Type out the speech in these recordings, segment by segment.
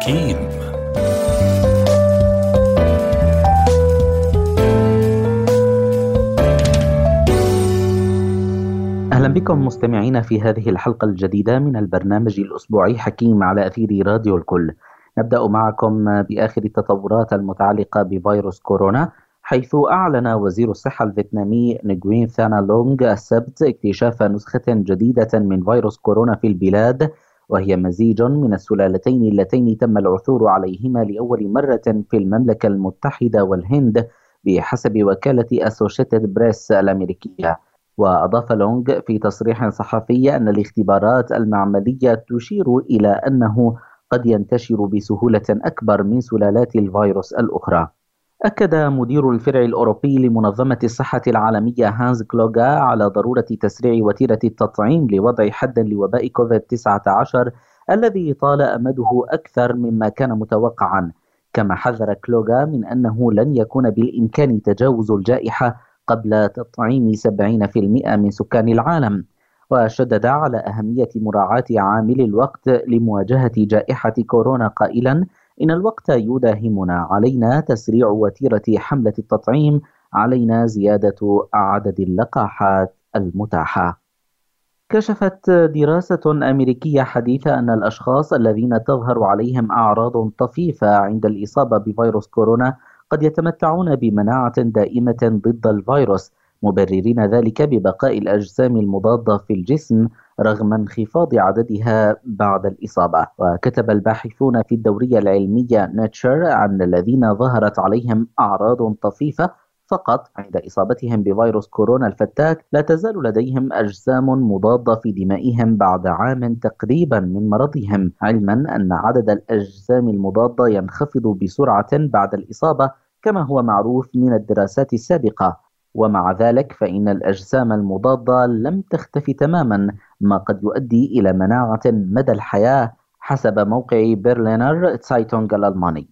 حكيم أهلا بكم مستمعين في هذه الحلقة الجديدة من البرنامج الأسبوعي حكيم على أثير راديو الكل. نبدأ معكم بآخر التطورات المتعلقة بفيروس كورونا حيث أعلن وزير الصحة الفيتنامي نجوين ثانا لونغ السبت اكتشاف نسخة جديدة من فيروس كورونا في البلاد وهي مزيج من السلالتين اللتين تم العثور عليهما لأول مرة في المملكة المتحدة والهند بحسب وكالة أسوشيتد بريس الأمريكية. وأضاف لونغ في تصريح صحفي أن الاختبارات المعملية تشير إلى أنه قد ينتشر بسهولة أكبر من سلالات الفيروس الأخرى. أكد مدير الفرع الأوروبي لمنظمة الصحة العالمية هانز كلوغا على ضرورة تسريع وتيرة التطعيم لوضع حد لوباء كوفيد-19 الذي طال أمده أكثر مما كان متوقعا. كما حذر كلوغا من أنه لن يكون بالإمكان تجاوز الجائحة قبل تطعيم 70% من سكان العالم. وشدد على أهمية مراعاة عامل الوقت لمواجهة جائحة كورونا قائلا إن الوقت يداهمنا علينا تسريع وتيرة حملة التطعيم علينا زيادة عدد اللقاحات المتاحة. كشفت دراسة أمريكية حديثة أن الأشخاص الذين تظهر عليهم أعراض طفيفة عند الإصابة بفيروس كورونا قد يتمتعون بمناعة دائمة ضد الفيروس مبررين ذلك ببقاء الأجسام المضادة في الجسم رغم انخفاض عددها بعد الإصابة. وكتب الباحثون في الدورية العلمية ناتشر عن الذين ظهرت عليهم أعراض طفيفة فقط عند إصابتهم بفيروس كورونا الفتاك لا تزال لديهم أجسام مضادة في دمائهم بعد عام تقريبا من مرضهم علما أن عدد الأجسام المضادة ينخفض بسرعة بعد الإصابة كما هو معروف من الدراسات السابقة. ومع ذلك فإن الأجسام المضادة لم تختفي تماما ما قد يؤدي إلى مناعة مدى الحياة حسب موقع برلينر تسايتونغ الألماني.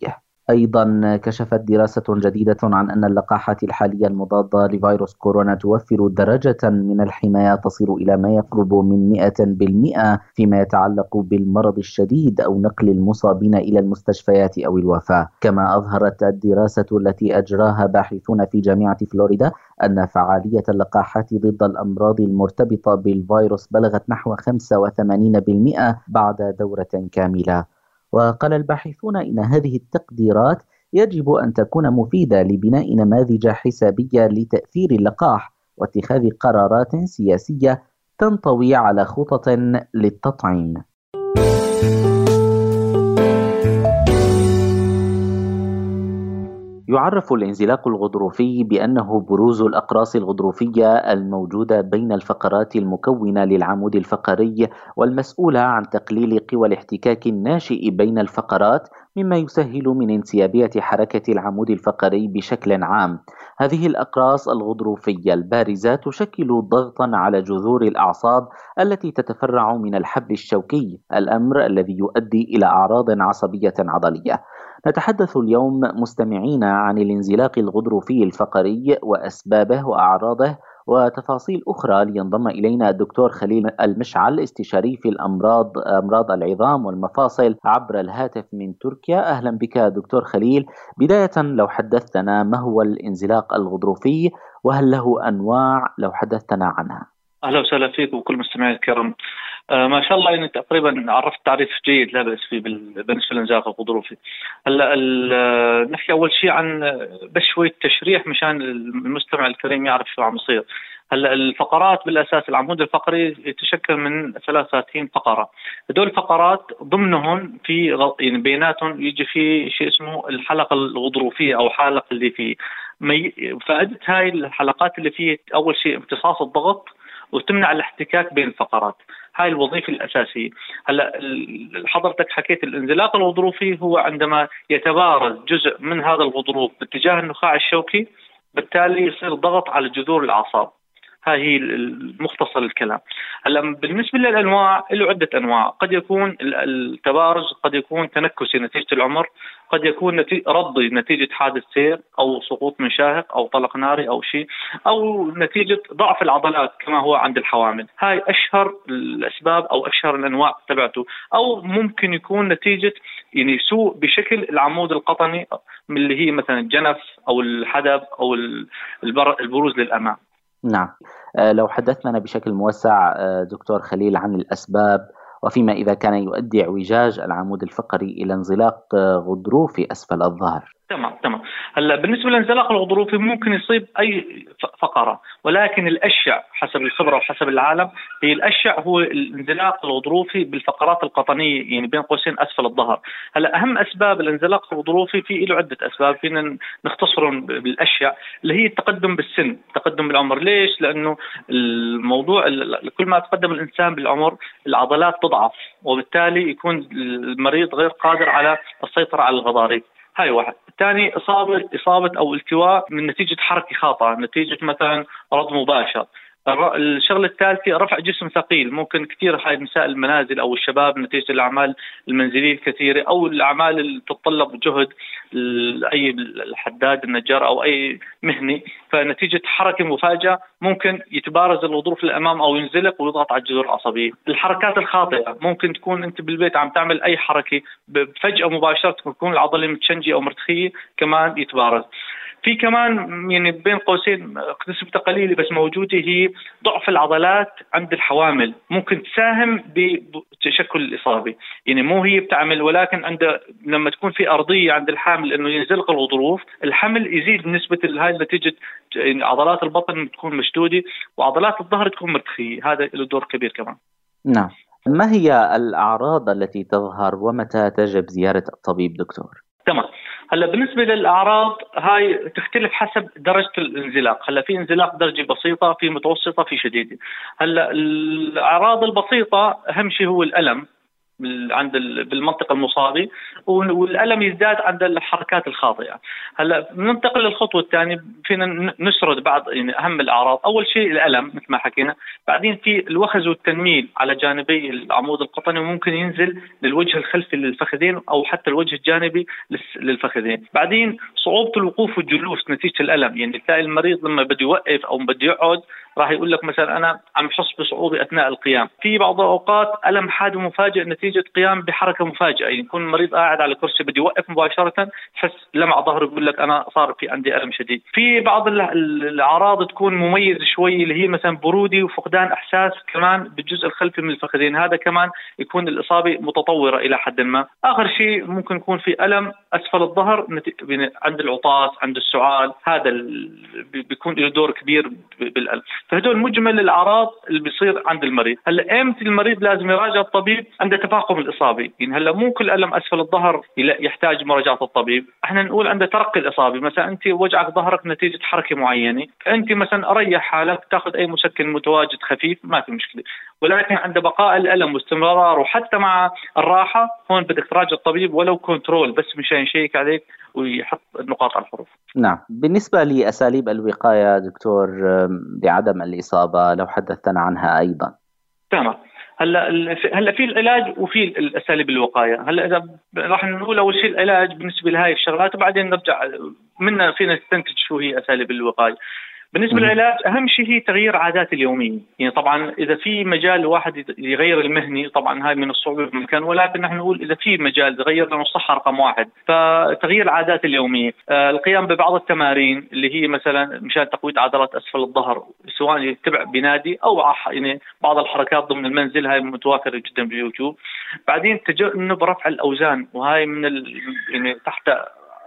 أيضا كشفت دراسة جديدة عن أن اللقاحات الحالية المضادة لفيروس كورونا توفر درجة من الحماية تصل إلى ما يقرب من 100% فيما يتعلق بالمرض الشديد أو نقل المصابين إلى المستشفيات أو الوفاة. كما أظهرت الدراسة التي أجراها باحثون في جامعة فلوريدا أن فعالية اللقاحات ضد الأمراض المرتبطة بالفيروس بلغت نحو 85% بعد دورة كاملة. وقال الباحثون إن هذه التقديرات يجب أن تكون مفيدة لبناء نماذج حسابية لتأثير اللقاح واتخاذ قرارات سياسية تنطوي على خطط للتطعيم. يعرف الانزلاق الغضروفي بأنه بروز الأقراص الغضروفية الموجودة بين الفقرات المكونة للعمود الفقري والمسؤولة عن تقليل قوى الاحتكاك الناشئ بين الفقرات مما يسهل من انسيابية حركة العمود الفقري بشكل عام. هذه الأقراص الغضروفية البارزة تشكل ضغطا على جذور الأعصاب التي تتفرع من الحبل الشوكي، الأمر الذي يؤدي إلى أعراض عصبية عضلية. نتحدث اليوم مستمعين عن الانزلاق الغضروفي الفقري وأسبابه وأعراضه وتفاصيل أخرى لينضم إلينا الدكتور خليل المشعل استشاري في الأمراض أمراض العظام والمفاصل عبر الهاتف من تركيا. أهلا بك دكتور خليل. بداية لو حدثتنا ما هو الانزلاق الغضروفي وهل له أنواع؟ لو حدثتنا عنها. أهلا وسهلا فيك وكل مستمعي الكرام. ما شاء الله يعني تقريبا عرفت تعريف جيد لا باس فيه بالنسبة للانزلاق الغضروفي. هلا نحكي أول شيء عن بس شوية تشريح مشان المستمع الكريم يعرف شو عم يصير. هلا الفقرات بالأساس العمود الفقري يتشكل من 33 فقرة، هدول الفقرات ضمنهم في يعني بيناتهم يجي في شيء اسمه الحلقة الغضروفية أو حلقه اللي فيه. فائده هاي الحلقات اللي فيه أول شيء امتصاص الضغط وتمنع الاحتكاك بين الفقرات هاي الوظيفة الأساسية. هلا حضرتك حكيت الانزلاق الغضروفي هو عندما يتبارز جزء من هذا الغضروف باتجاه النخاع الشوكي بالتالي يصير ضغط على جذور الأعصاب. هاي هي المختصر الكلام. هلا بالنسبة للأنواع له عدة أنواع. قد يكون التبارز قد يكون تنكسي نتيجة العمر قد يكون رضي نتيجة حادث سير أو سقوط من شاهق أو طلق ناري أو شيء أو نتيجة ضعف العضلات كما هو عند الحوامل. هاي أشهر الأسباب أو أشهر الأنواع تبعته. أو ممكن يكون نتيجة يعني سوء بشكل العمود القطني اللي هي مثلا الجنف أو الحدب أو البروز للأمام. نعم. آه، لو حدثنا بشكل موسع آه، دكتور خليل عن الأسباب وفيما إذا كان يؤدي اعوجاج العمود الفقري إلى انزلاق غضروفي أسفل الظهر. تمام تمام. هلا بالنسبة للانزلاق الغضروفي ممكن يصيب أي فقرة ولكن الأشع حسب الخبرة وحسب العالم هي الأشع هو الانزلاق الغضروفي بالفقرات القطنية يعني بين قوسين أسفل الظهر. هلا أهم أسباب الانزلاق الغضروفي في له عدة أسباب فينا نختصرهم بالأشع اللي هي التقدم بالسن التقدم بالعمر. ليش؟ لأنه الموضوع كل ما تقدم الإنسان بالعمر العضلات تضعف وبالتالي يكون المريض غير قادر على السيطرة على الغضاريف. هاي واحد. الثاني إصابة إصابة أو التواء من نتيجة حركة خاطئة نتيجة مثلا رض مباشر. الشغله الثالثه رفع جسم ثقيل. ممكن كثير هاي نساء المنازل أو الشباب نتيجة الأعمال المنزلية الكثيرة أو الأعمال اللي تتطلب جهد أي الحداد النجار أو أي مهني. فنتيجة حركة مفاجأة ممكن يتبارز الغضروف للأمام أو ينزلق ويضغط على الجذور العصبية، الحركات الخاطئة ممكن تكون أنت بالبيت عم تعمل أي حركة فجأة مباشرة تكون العضلة متشنجة أو مرتخية كمان يتبارز. في كمان يعني بين قوسين نسبة قليلة بس موجودة هي ضعف العضلات عند الحوامل. ممكن تساهم بتشكل الإصابة يعني مو هي بتعمل ولكن عند لما تكون في أرضية عند الحامل إنه ينزلق الغضروف الحمل يزيد نسبة هاي نتيجة يعني عضلات البطن تكون مشدودة وعضلات الظهر تكون مرتخية هذا له دور كبير كمان. نعم. ما هي الأعراض التي تظهر ومتى تجب زيارة الطبيب دكتور؟ تمام هلا بالنسبة للأعراض هاي تختلف حسب درجة الانزلاق. هلا في انزلاق درجة بسيطة في متوسطة في شديدة. هلا الأعراض البسيطة أهم شيء هو الألم. عند بالمنطقة المصابه والألم يزداد عند الحركات الخاطئة. هلأ ننتقل للخطوة الثانية فينا نسرد بعض يعني أهم الأعراض، أول شيء الألم مثل ما حكينا، بعدين في الوخز والتنميل على جانبي العمود القطني وممكن ينزل للوجه الخلفي للفخذين أو حتى الوجه الجانبي للفخذين، بعدين صعوبة الوقوف والجلوس نتيجة الألم، يعني تلاقي المريض لما بده يوقف أو بده يقعد راح يقول لك مثلا أنا عم بحس بصعوبة أثناء القيام، في بعض الأوقات ألم حاد ومفاجئ نتيجة قيام بحركة مفاجئة، يعني يكون المريض قاعد على كرسي بده يوقف مباشرة تحس لمع ظهره يقول لك أنا صار في عندي ألم شديد، في بعض الأعراض تكون مميزة شوي اللي هي مثلا برودي وفقدان إحساس كمان بالجزء الخلفي من الفخذين، هذا كمان يكون الإصابة متطورة إلى حد ما، آخر شيء ممكن يكون في ألم أسفل الظهر يعني عند العطاس، عند السعال، هذا بيكون له دور كبير بالألم، فهدول مجمل الأعراض اللي بيصير عند المريض. هلأ إمتى المريض لازم يراجع الطبيب؟ عند تفاقم الاصابه يعني هلا مو كل ألم أسفل الظهر يحتاج مراجعة الطبيب إحنا نقول عند ترقي الاصابه مثلا أنت وجعك ظهرك نتيجة حركة معينة انت مثلا أريح حالك تأخذ أي مسكن متواجد خفيف ما في مشكلة ولكن عند بقاء الألم واستمراره وحتى مع الراحة هون بدك تراجع الطبيب ولو كنترول بس مشان يشيك عليك ويحط النقاط على الحروف. نعم، بالنسبة لأساليب الوقاية دكتور بعدم الإصابة لو حدثتنا عنها أيضا. تمام. هلا هلا في العلاج وفي الأساليب الوقاية، هلا إذا راح نقول أول شيء العلاج بالنسبة لهي الشغلات وبعدين نرجع منا فينا نستنتج شو هي أساليب الوقاية. بالنسبة للعلاج أهم شيء هي تغيير عادات اليومية، يعني طبعا إذا في مجال الواحد يغير المهني طبعا هاي من الصعوبة بمكان ولكن نحن نقول إذا في مجال يغير لأنه الصحه رقم واحد، فتغيير العادات اليومية، آه القيام ببعض التمارين اللي هي مثلا مشان تقوية عضلات أسفل الظهر سواء يتبع بنادي أو يعني بعض الحركات ضمن المنزل هاي متوافره جدا باليوتيوب، بعدين تجنب رفع الأوزان وهاي من يعني تحت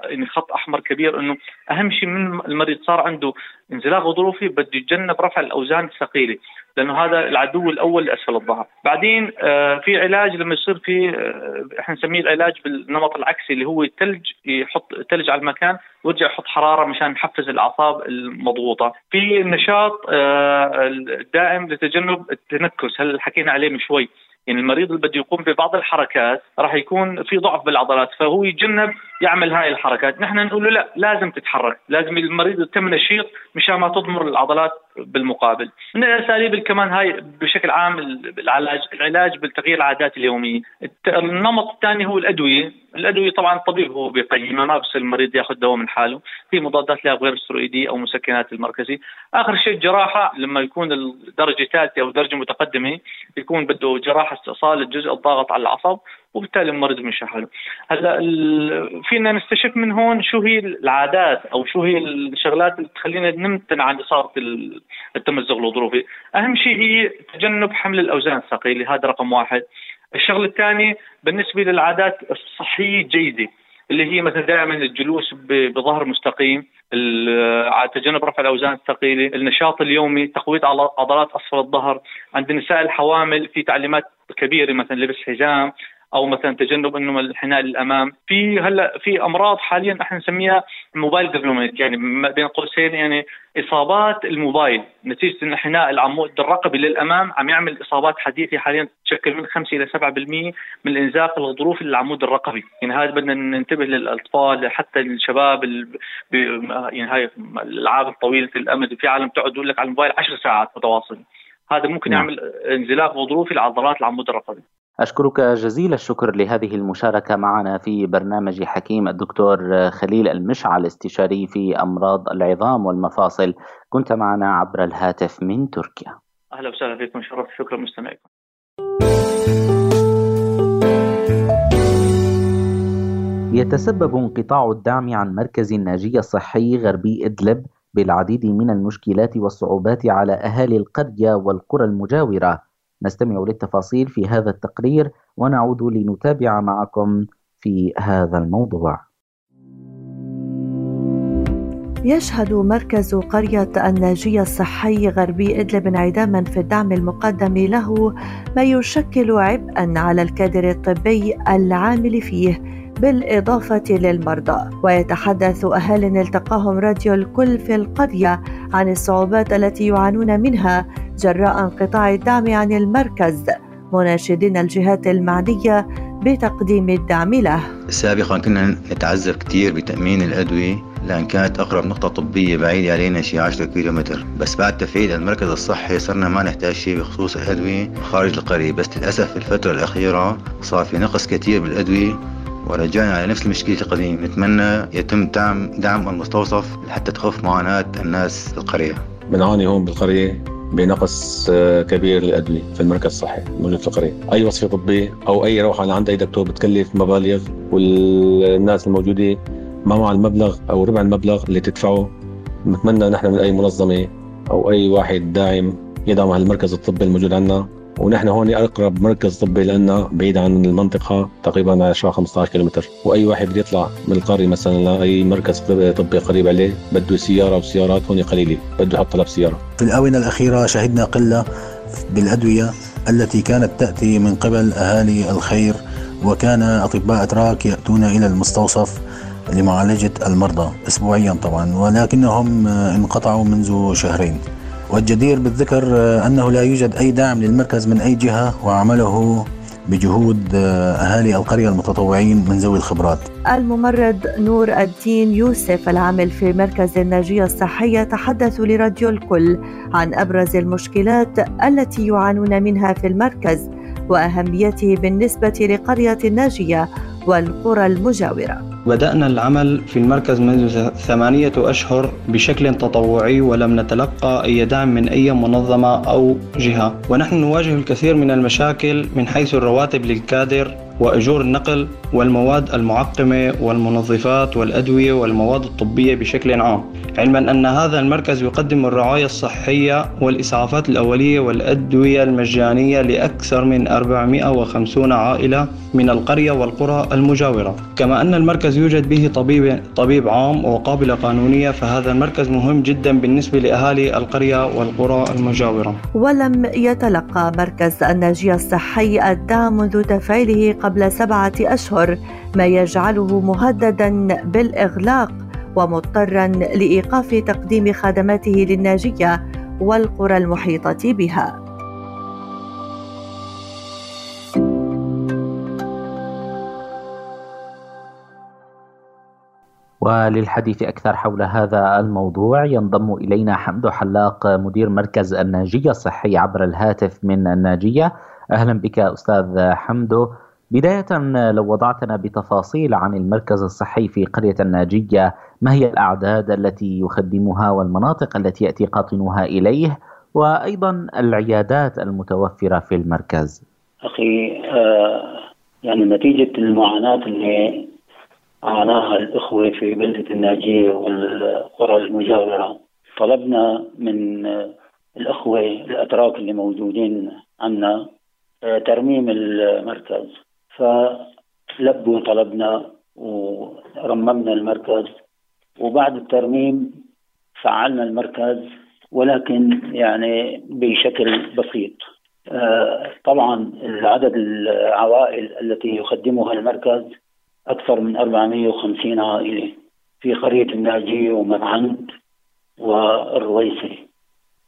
يعني خط أحمر كبير إنه أهم شيء من المريض صار عنده انزلاق غضروفي بده يتجنب رفع الأوزان الثقيلة لأنه هذا العدو الأول لأسفل الظهر. بعدين آه في علاج لما يصير في آه إحنا نسميه العلاج بالنمط العكسي اللي هو الثلج يحط ثلج على المكان ويرجع يحط حرارة مشان نحفز الأعصاب المضغوطة. في النشاط آه الدائم لتجنب التنكس هل حكينا عليه من شوي. يعني المريض اللي بده يقوم ببعض الحركات راح يكون في ضعف بالعضلات فهو يتجنب يعمل هاي الحركات. نحن نقول له لا لازم تتحرك. لازم المريض يتم نشيط مشان ما تضمر العضلات بالمقابل. من الأساليب كمان هاي بشكل عام العلاج العلاج بالتغيير العادات اليومية. النمط الثاني هو الأدوية. الأدوية طبعا الطبيب هو بيقيمها ما بس المريض ياخذ دواء من حاله. في مضادات لها غير سترويديه أو مسكنات المركزي آخر شيء الجراحه لما يكون الدرجة ثالثة أو درجة متقدمة يكون بده جراحة استئصال الجزء الضاغط على العصب وبالتالي المريض مش حاله. هلا فينا نستشف من هون شو هي العادات أو شو هي الشغلات اللي تخلينا نمتنع عن إصابة التمزق الغضروفي. أهم شيء هي تجنب حمل الأوزان الثقيلة هذا رقم واحد. الشغلة الثانية بالنسبة للعادات الصحية الجيده اللي هي مثلا دائما الجلوس بظهر مستقيم تجنب رفع الأوزان الثقيلة، النشاط اليومي، تقويه عضلات اسفل الظهر، عند النساء الحوامل في تعليمات كبيرة مثلا لبس حزام أو مثلا تجنب إنه الانحناء للأمام. في هلأ في أمراض حاليا إحنا نسميها موبايل ديفلوبمنت يعني بين قوسين يعني إصابات الموبايل. نتيجة انحناء العمود الرقبي للأمام عم يعمل إصابات حديثة حاليا تشكل من 5 إلى 7% من الإنزاق الغضروفي للعمود الرقبي. يعني هذا بدنا ننتبه للأطفال حتى الشباب يعني هاي الألعاب الطويلة الأمد في عالم تقعد تقول لك على الموبايل 10 ساعات متواصل هذا ممكن نعم. يعمل انزلاق غضروفي لعضلات العمود الرقبي. أشكرك جزيل الشكر لهذه المشاركة معنا في برنامج حكيم الدكتور خليل المشعل استشاري في أمراض العظام والمفاصل. كنت معنا عبر الهاتف من تركيا. أهلا وسهلا فيكم. شرف. شكرا مستمعيكم. يتسبب انقطاع الدعم عن مركز الناجية الصحي غربي إدلب بالعديد من المشكلات والصعوبات على أهالي القرية والقرى المجاورة. نستمع للتفاصيل في هذا التقرير ونعود لنتابع معكم في هذا الموضوع. يشهد مركز قرية الناجية الصحي غربي إدلب انعداما في الدعم المقدم له ما يشكل عبئا على الكادر الطبي العامل فيه بالإضافة للمرضى. ويتحدث أهال التقاهم راديو الكل في القرية عن الصعوبات التي يعانون منها جراء انقطاع الدعم عن المركز مناشدين الجهات المعنية بتقديم الدعم له. سابقا كنا نتعذب كثير بتأمين الأدوية لأن كانت أقرب نقطة طبية بعيدة علينا شي 10 كيلومتر. بس بعد تفعيل المركز الصحي صرنا ما نحتاج شيء بخصوص الأدوية خارج القرية. بس للأسف في الفترة الأخيرة صار في نقص كثير بالأدوية ورجعنا على نفس المشكلة القديمة. نتمنى يتم دعم دعم المستوصف حتى تخف معاناة الناس في القرية. بنعاني هون بالقرية؟ بنقص آه، كبير للادويه في المركز الصحي الموجود في القريه، أي وصفه طبيه أو أي روحه عند أي دكتور بتكلف مبالغ والناس الموجودة ما مع المبلغ أو ربع المبلغ اللي تدفعه. نتمنى نحن من أي منظمة أو أي واحد داعم يدعم هالمركز الطبي الموجود عندنا ونحن هون أقرب مركز طبي لنا بعيد عن المنطقة تقريبا 10 15 كيلومتر. وأي واحد بده يطلع من القرية مثلا لأي مركز طبي قريب عليه بده سيارة وسيارات هون قليلة بده يحط طلب سيارة. في الآونة الأخيرة شهدنا قلة بالأدوية التي كانت تأتي من قبل أهالي الخير وكان أطباء اتراك يأتون إلى المستوصف لمعالجة المرضى اسبوعيا طبعا ولكنهم انقطعوا منذ شهرين. والجدير بالذكر آه، أنه لا يوجد أي دعم للمركز من أي جهة وعمله بجهود آه، أهالي القرية المتطوعين من ذوي الخبرات. الممرض نور الدين يوسف العامل في مركز الناجية الصحية تحدث لراديو الكل عن أبرز المشكلات التي يعانون منها في المركز وأهميته بالنسبة لقرية الناجية والقرى المجاورة. بدأنا العمل في المركز منذ ثمانية أشهر بشكل تطوعي ولم نتلقى أي دعم من أي منظمة أو جهة. ونحن نواجه الكثير من المشاكل من حيث الرواتب للكادر وأجور النقل والمواد المعقمة والمنظفات والأدوية والمواد الطبية بشكل عام علما أن هذا المركز يقدم الرعاية الصحية والإسعافات الأولية والأدوية المجانية لأكثر من 450 عائلة من القرية والقرى المجاورة. كما أن المركز يوجد به طبيب, طبيب عام وقابلة قانونية فهذا المركز مهم جدا بالنسبة لأهالي القرية والقرى المجاورة. ولم يتلقى مركز الناجية الصحي الدعم منذ تفعيله قبل سبعة أشهر ما يجعله مهددا بالإغلاق ومضطرا لإيقاف تقديم خدماته للناجية والقرى المحيطة بها. وللحديث أكثر حول هذا الموضوع ينضم إلينا حمد حلاق مدير مركز الناجية الصحي عبر الهاتف من الناجية. أهلا بك أستاذ حمدو بداية لو وضعتنا بتفاصيل عن المركز الصحي في قرية الناجية ما هي الأعداد التي يخدمها والمناطق التي يأتي قاطنوها إليه وأيضا العيادات المتوفرة في المركز؟ أخي آه يعني نتيجة المعاناة اللي عاناها الإخوة في بلدة الناجية والقرى المجاورة. طلبنا من الأخوة الأتراك اللي موجودين عنا آه، ترميم المركز. فلبوا طلبنا ورممنا المركز وبعد الترميم فعلنا المركز ولكن يعني بشكل بسيط. آه، طبعا عدد العوائل التي يخدمها المركز أكثر من 450 عائلة في قرية الناجية ومرعند والرويسي.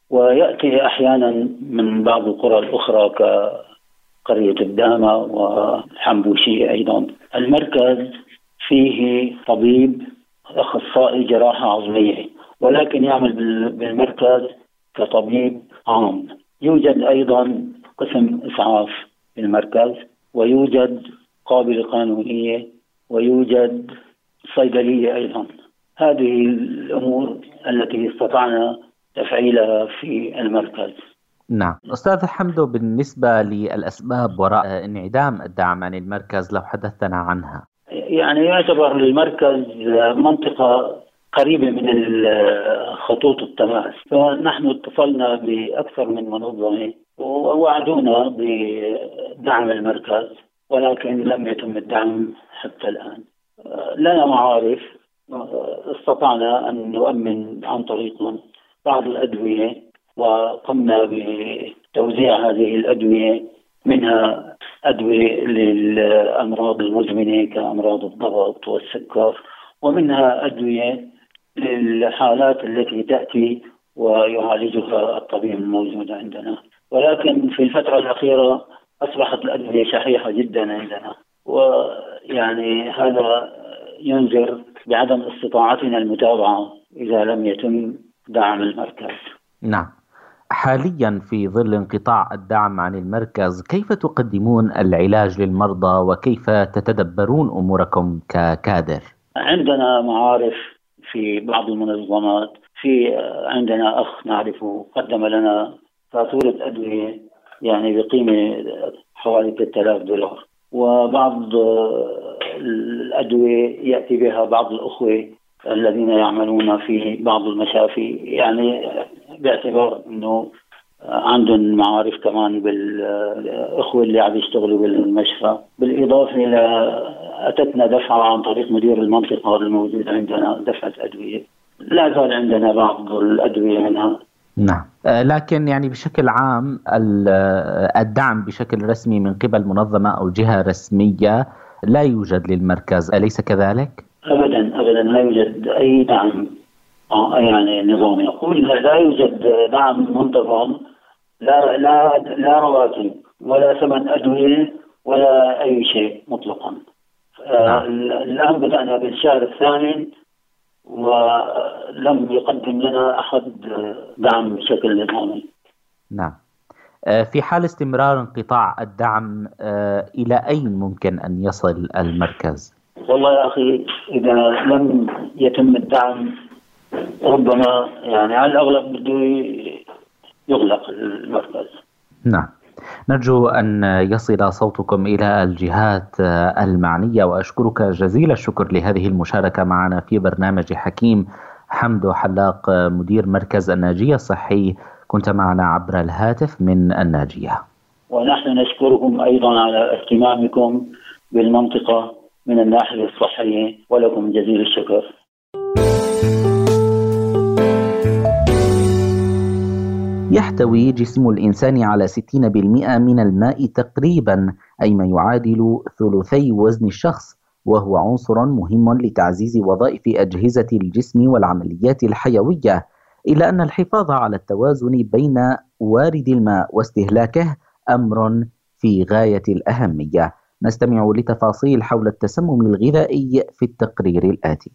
ويأتي أحيانا من بعض القرى الأخرى كقرية الدامة والحنبوشية أيضا. المركز فيه طبيب أخصائي جراحة عظمية ولكن يعمل بالمركز كطبيب عام. يوجد أيضا قسم إسعاف في المركز ويوجد قابلة قانونية ويوجد صيدلية أيضا. هذه الأمور التي استطعنا تفعيلها في المركز. نعم. أستاذ حمدو بالنسبة للأسباب وراء انعدام الدعم عن المركز لو حدثنا عنها. يعني يعتبر المركز منطقة قريبة من خطوط التماس. فنحن اتصلنا بأكثر من منظمة ووعدونا بدعم المركز ولكن لم يتم الدعم حتى الآن. لنا معارف استطعنا أن نؤمن عن طريقهم بعض الأدوية وقمنا بتوزيع هذه الأدوية منها أدوية للأمراض المزمنة كأمراض الضغط والسكر ومنها أدوية للحالات التي تأتي ويعالجها الطبيب الموجود عندنا. ولكن في الفترة الأخيرة أصبحت الأدوية شحيحة جدا عندنا. ويعني هذا ينذر بعدم استطاعتنا المتابعة إذا لم يتم دعم المركز. نعم. حاليا في ظل انقطاع الدعم عن المركز كيف تقدمون العلاج للمرضى وكيف تتدبرون أموركم ككادر؟ عندنا معارف في بعض المنظمات في عندنا أخ نعرفه قدم لنا فاتوره أدوية يعني بقيمة حوالي 3000 دولار وبعض الأدوية يأتي بها بعض الأخوة الذين يعملون في بعض المشافي يعني باعتبار إنه عندهم معارف كمان بالإخوة اللي عم يشتغلوا بالمشفى. بالإضافة إلى أتتنا دفعة عن طريق مدير المنطقة الموجود عندنا دفعة أدوية. لا زال عندنا بعض الأدوية منها. نعم. آه، لكن يعني بشكل عام الدعم بشكل رسمي من قبل منظمة أو جهة رسمية لا يوجد للمركز أليس كذلك؟ ابدا ابدا لا يوجد أي دعم. آه، يعني نظامي يقول لا يوجد دعم منتظم لا لا لا رواتب ولا ثمن أدوية ولا أي شيء مطلقا آه، نعم. الآن بدأنا بالشهر الثامن ولم يقدم لنا أحد دعم بشكل نظامي نعم آه، في حال استمرار انقطاع الدعم إلى أين ممكن أن يصل المركز؟ والله يا أخي إذا لم يتم الدعم ربما يعني على الأغلب بده يغلق المركز. نعم. نرجو أن يصل صوتكم إلى الجهات المعنية وأشكرك جزيل الشكر لهذه المشاركة معنا في برنامج حكيم. حمد حلاق مدير مركز الناجية الصحي كنت معنا عبر الهاتف من الناجية. ونحن نشكركم أيضا على اهتمامكم بالمنطقة من الناحية الصحية ولكم جزيل الشكر. يحتوي جسم الإنسان على 60% من الماء تقريبا أي ما يعادل ثلثي وزن الشخص وهو عنصر مهم لتعزيز وظائف أجهزة الجسم والعمليات الحيوية. إلا أن الحفاظ على التوازن بين وارد الماء واستهلاكه أمر في غاية الأهمية. نستمع لتفاصيل حول التسمم الغذائي في التقرير الآتي.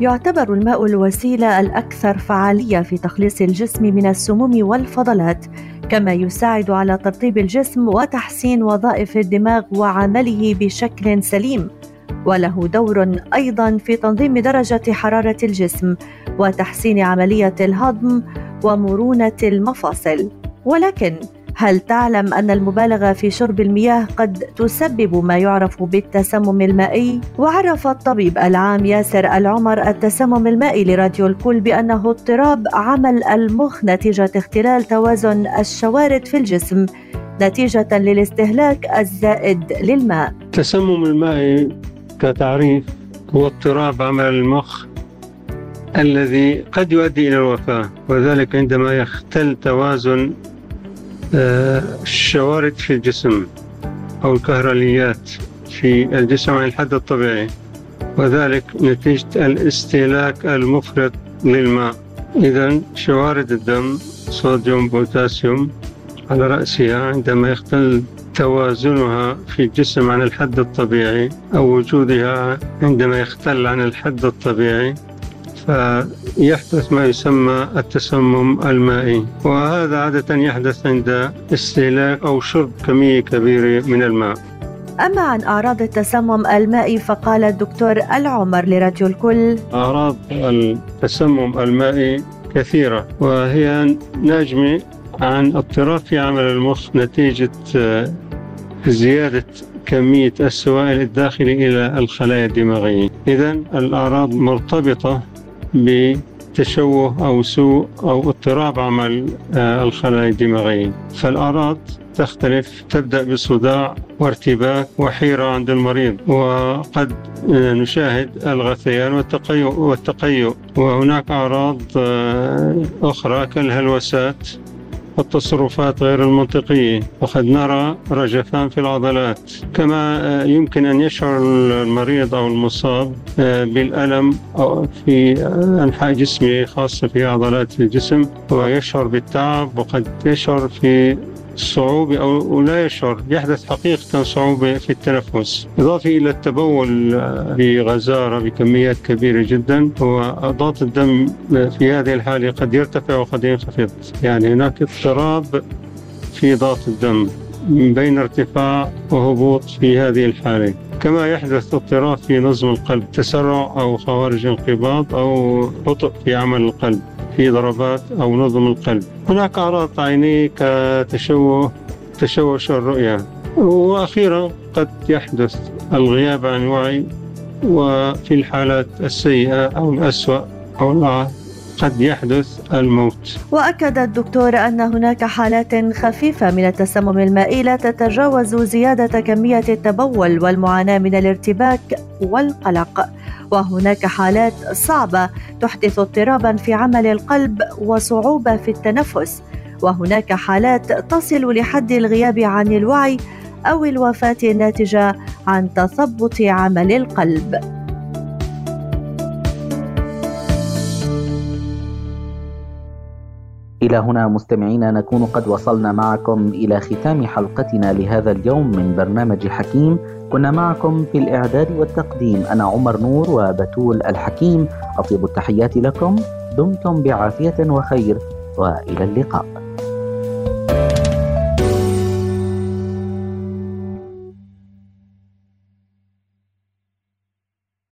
يعتبر الماء الوسيلة الأكثر فعالية في تخليص الجسم من السموم والفضلات كما يساعد على ترطيب الجسم وتحسين وظائف الدماغ وعمله بشكل سليم. وله دور أيضا في تنظيم درجة حرارة الجسم وتحسين عملية الهضم ومرونة المفاصل. ولكن هل تعلم أن المبالغة في شرب المياه قد تسبب ما يعرف بالتسمم المائي؟ وعرف الطبيب العام ياسر العمر التسمم المائي لراديو الكل بأنه اضطراب عمل المخ نتيجة اختلال توازن الشوارد في الجسم نتيجة للاستهلاك الزائد للماء. التسمم المائي كتعريف هو اضطراب عمل المخ الذي قد يؤدي إلى الوفاة وذلك عندما يختل توازن الشوارد في الجسم أو الكهرليات في الجسم عن الحد الطبيعي وذلك نتيجة الاستهلاك المفرط للماء. إذا شوارد الدم صوديوم بوتاسيوم على رأسها عندما يختل توازنها في الجسم عن الحد الطبيعي أو وجودها عندما يختل عن الحد الطبيعي فيحدث ما يسمى التسمم المائي وهذا عادة يحدث عند استهلاك أو شرب كمية كبيرة من الماء. أما عن أعراض التسمم المائي فقال الدكتور العمر لراديو الكل أعراض التسمم المائي كثيرة وهي ناجمة عن اضطراب في عمل المخ نتيجة زيادة كمية السوائل الداخلة إلى الخلايا الدماغية. إذا الأعراض مرتبطة بتشوه أو سوء أو اضطراب عمل آه، الخلايا الدماغية. فالأعراض تختلف تبدأ بصداع وارتباك وحيرة عند المريض. وقد آه، نشاهد الغثيان والتقيؤ والتقيؤ. وهناك أعراض آه، أخرى كالهلوسات. والتصرفات غير المنطقية. وقد نرى رجفان في العضلات. كما آه، يمكن أن يشعر المريض أو المصاب آه، بالألم في أنحاء جسمه خاصة في عضلات الجسم. ويشعر بالتعب وقد يشعر في صعوبة أو لا يشعر يحدث حقيقة صعوبة في التنفس. إضافة إلى التبول بغزارة بكميات كبيرة جدا وضغط الدم في هذه الحالة قد يرتفع وقد ينخفض. يعني هناك اضطراب في ضغط الدم بين ارتفاع وهبوط في هذه الحالة. كما يحدث اضطراب في نظم القلب تسرع أو خوارج انقباض أو بطء في عمل القلب. في ضربات أو نظم القلب. هناك أعراض عينية كتشوه تشوش الرؤية. وأخيرا قد يحدث الغياب عن الوعي وفي الحالات السيئة أو الأسوأ أو قد يحدث الموت. وأكد الدكتور أن هناك حالات خفيفة من التسمم المائي لا تتجاوز زيادة كمية التبول والمعاناة من الارتباك والقلق. وهناك حالات صعبة تحدث اضطرابا في عمل القلب وصعوبة في التنفس. وهناك حالات تصل لحد الغياب عن الوعي أو الوفاة الناتجة عن تثبط عمل القلب. إلى هنا مستمعينا نكون قد وصلنا معكم إلى ختام حلقتنا لهذا اليوم من برنامج حكيم كنا معكم في الإعداد والتقديم أنا عمر نور وبتول الحكيم. أطيب التحيات لكم دمتم بعافية وخير وإلى اللقاء.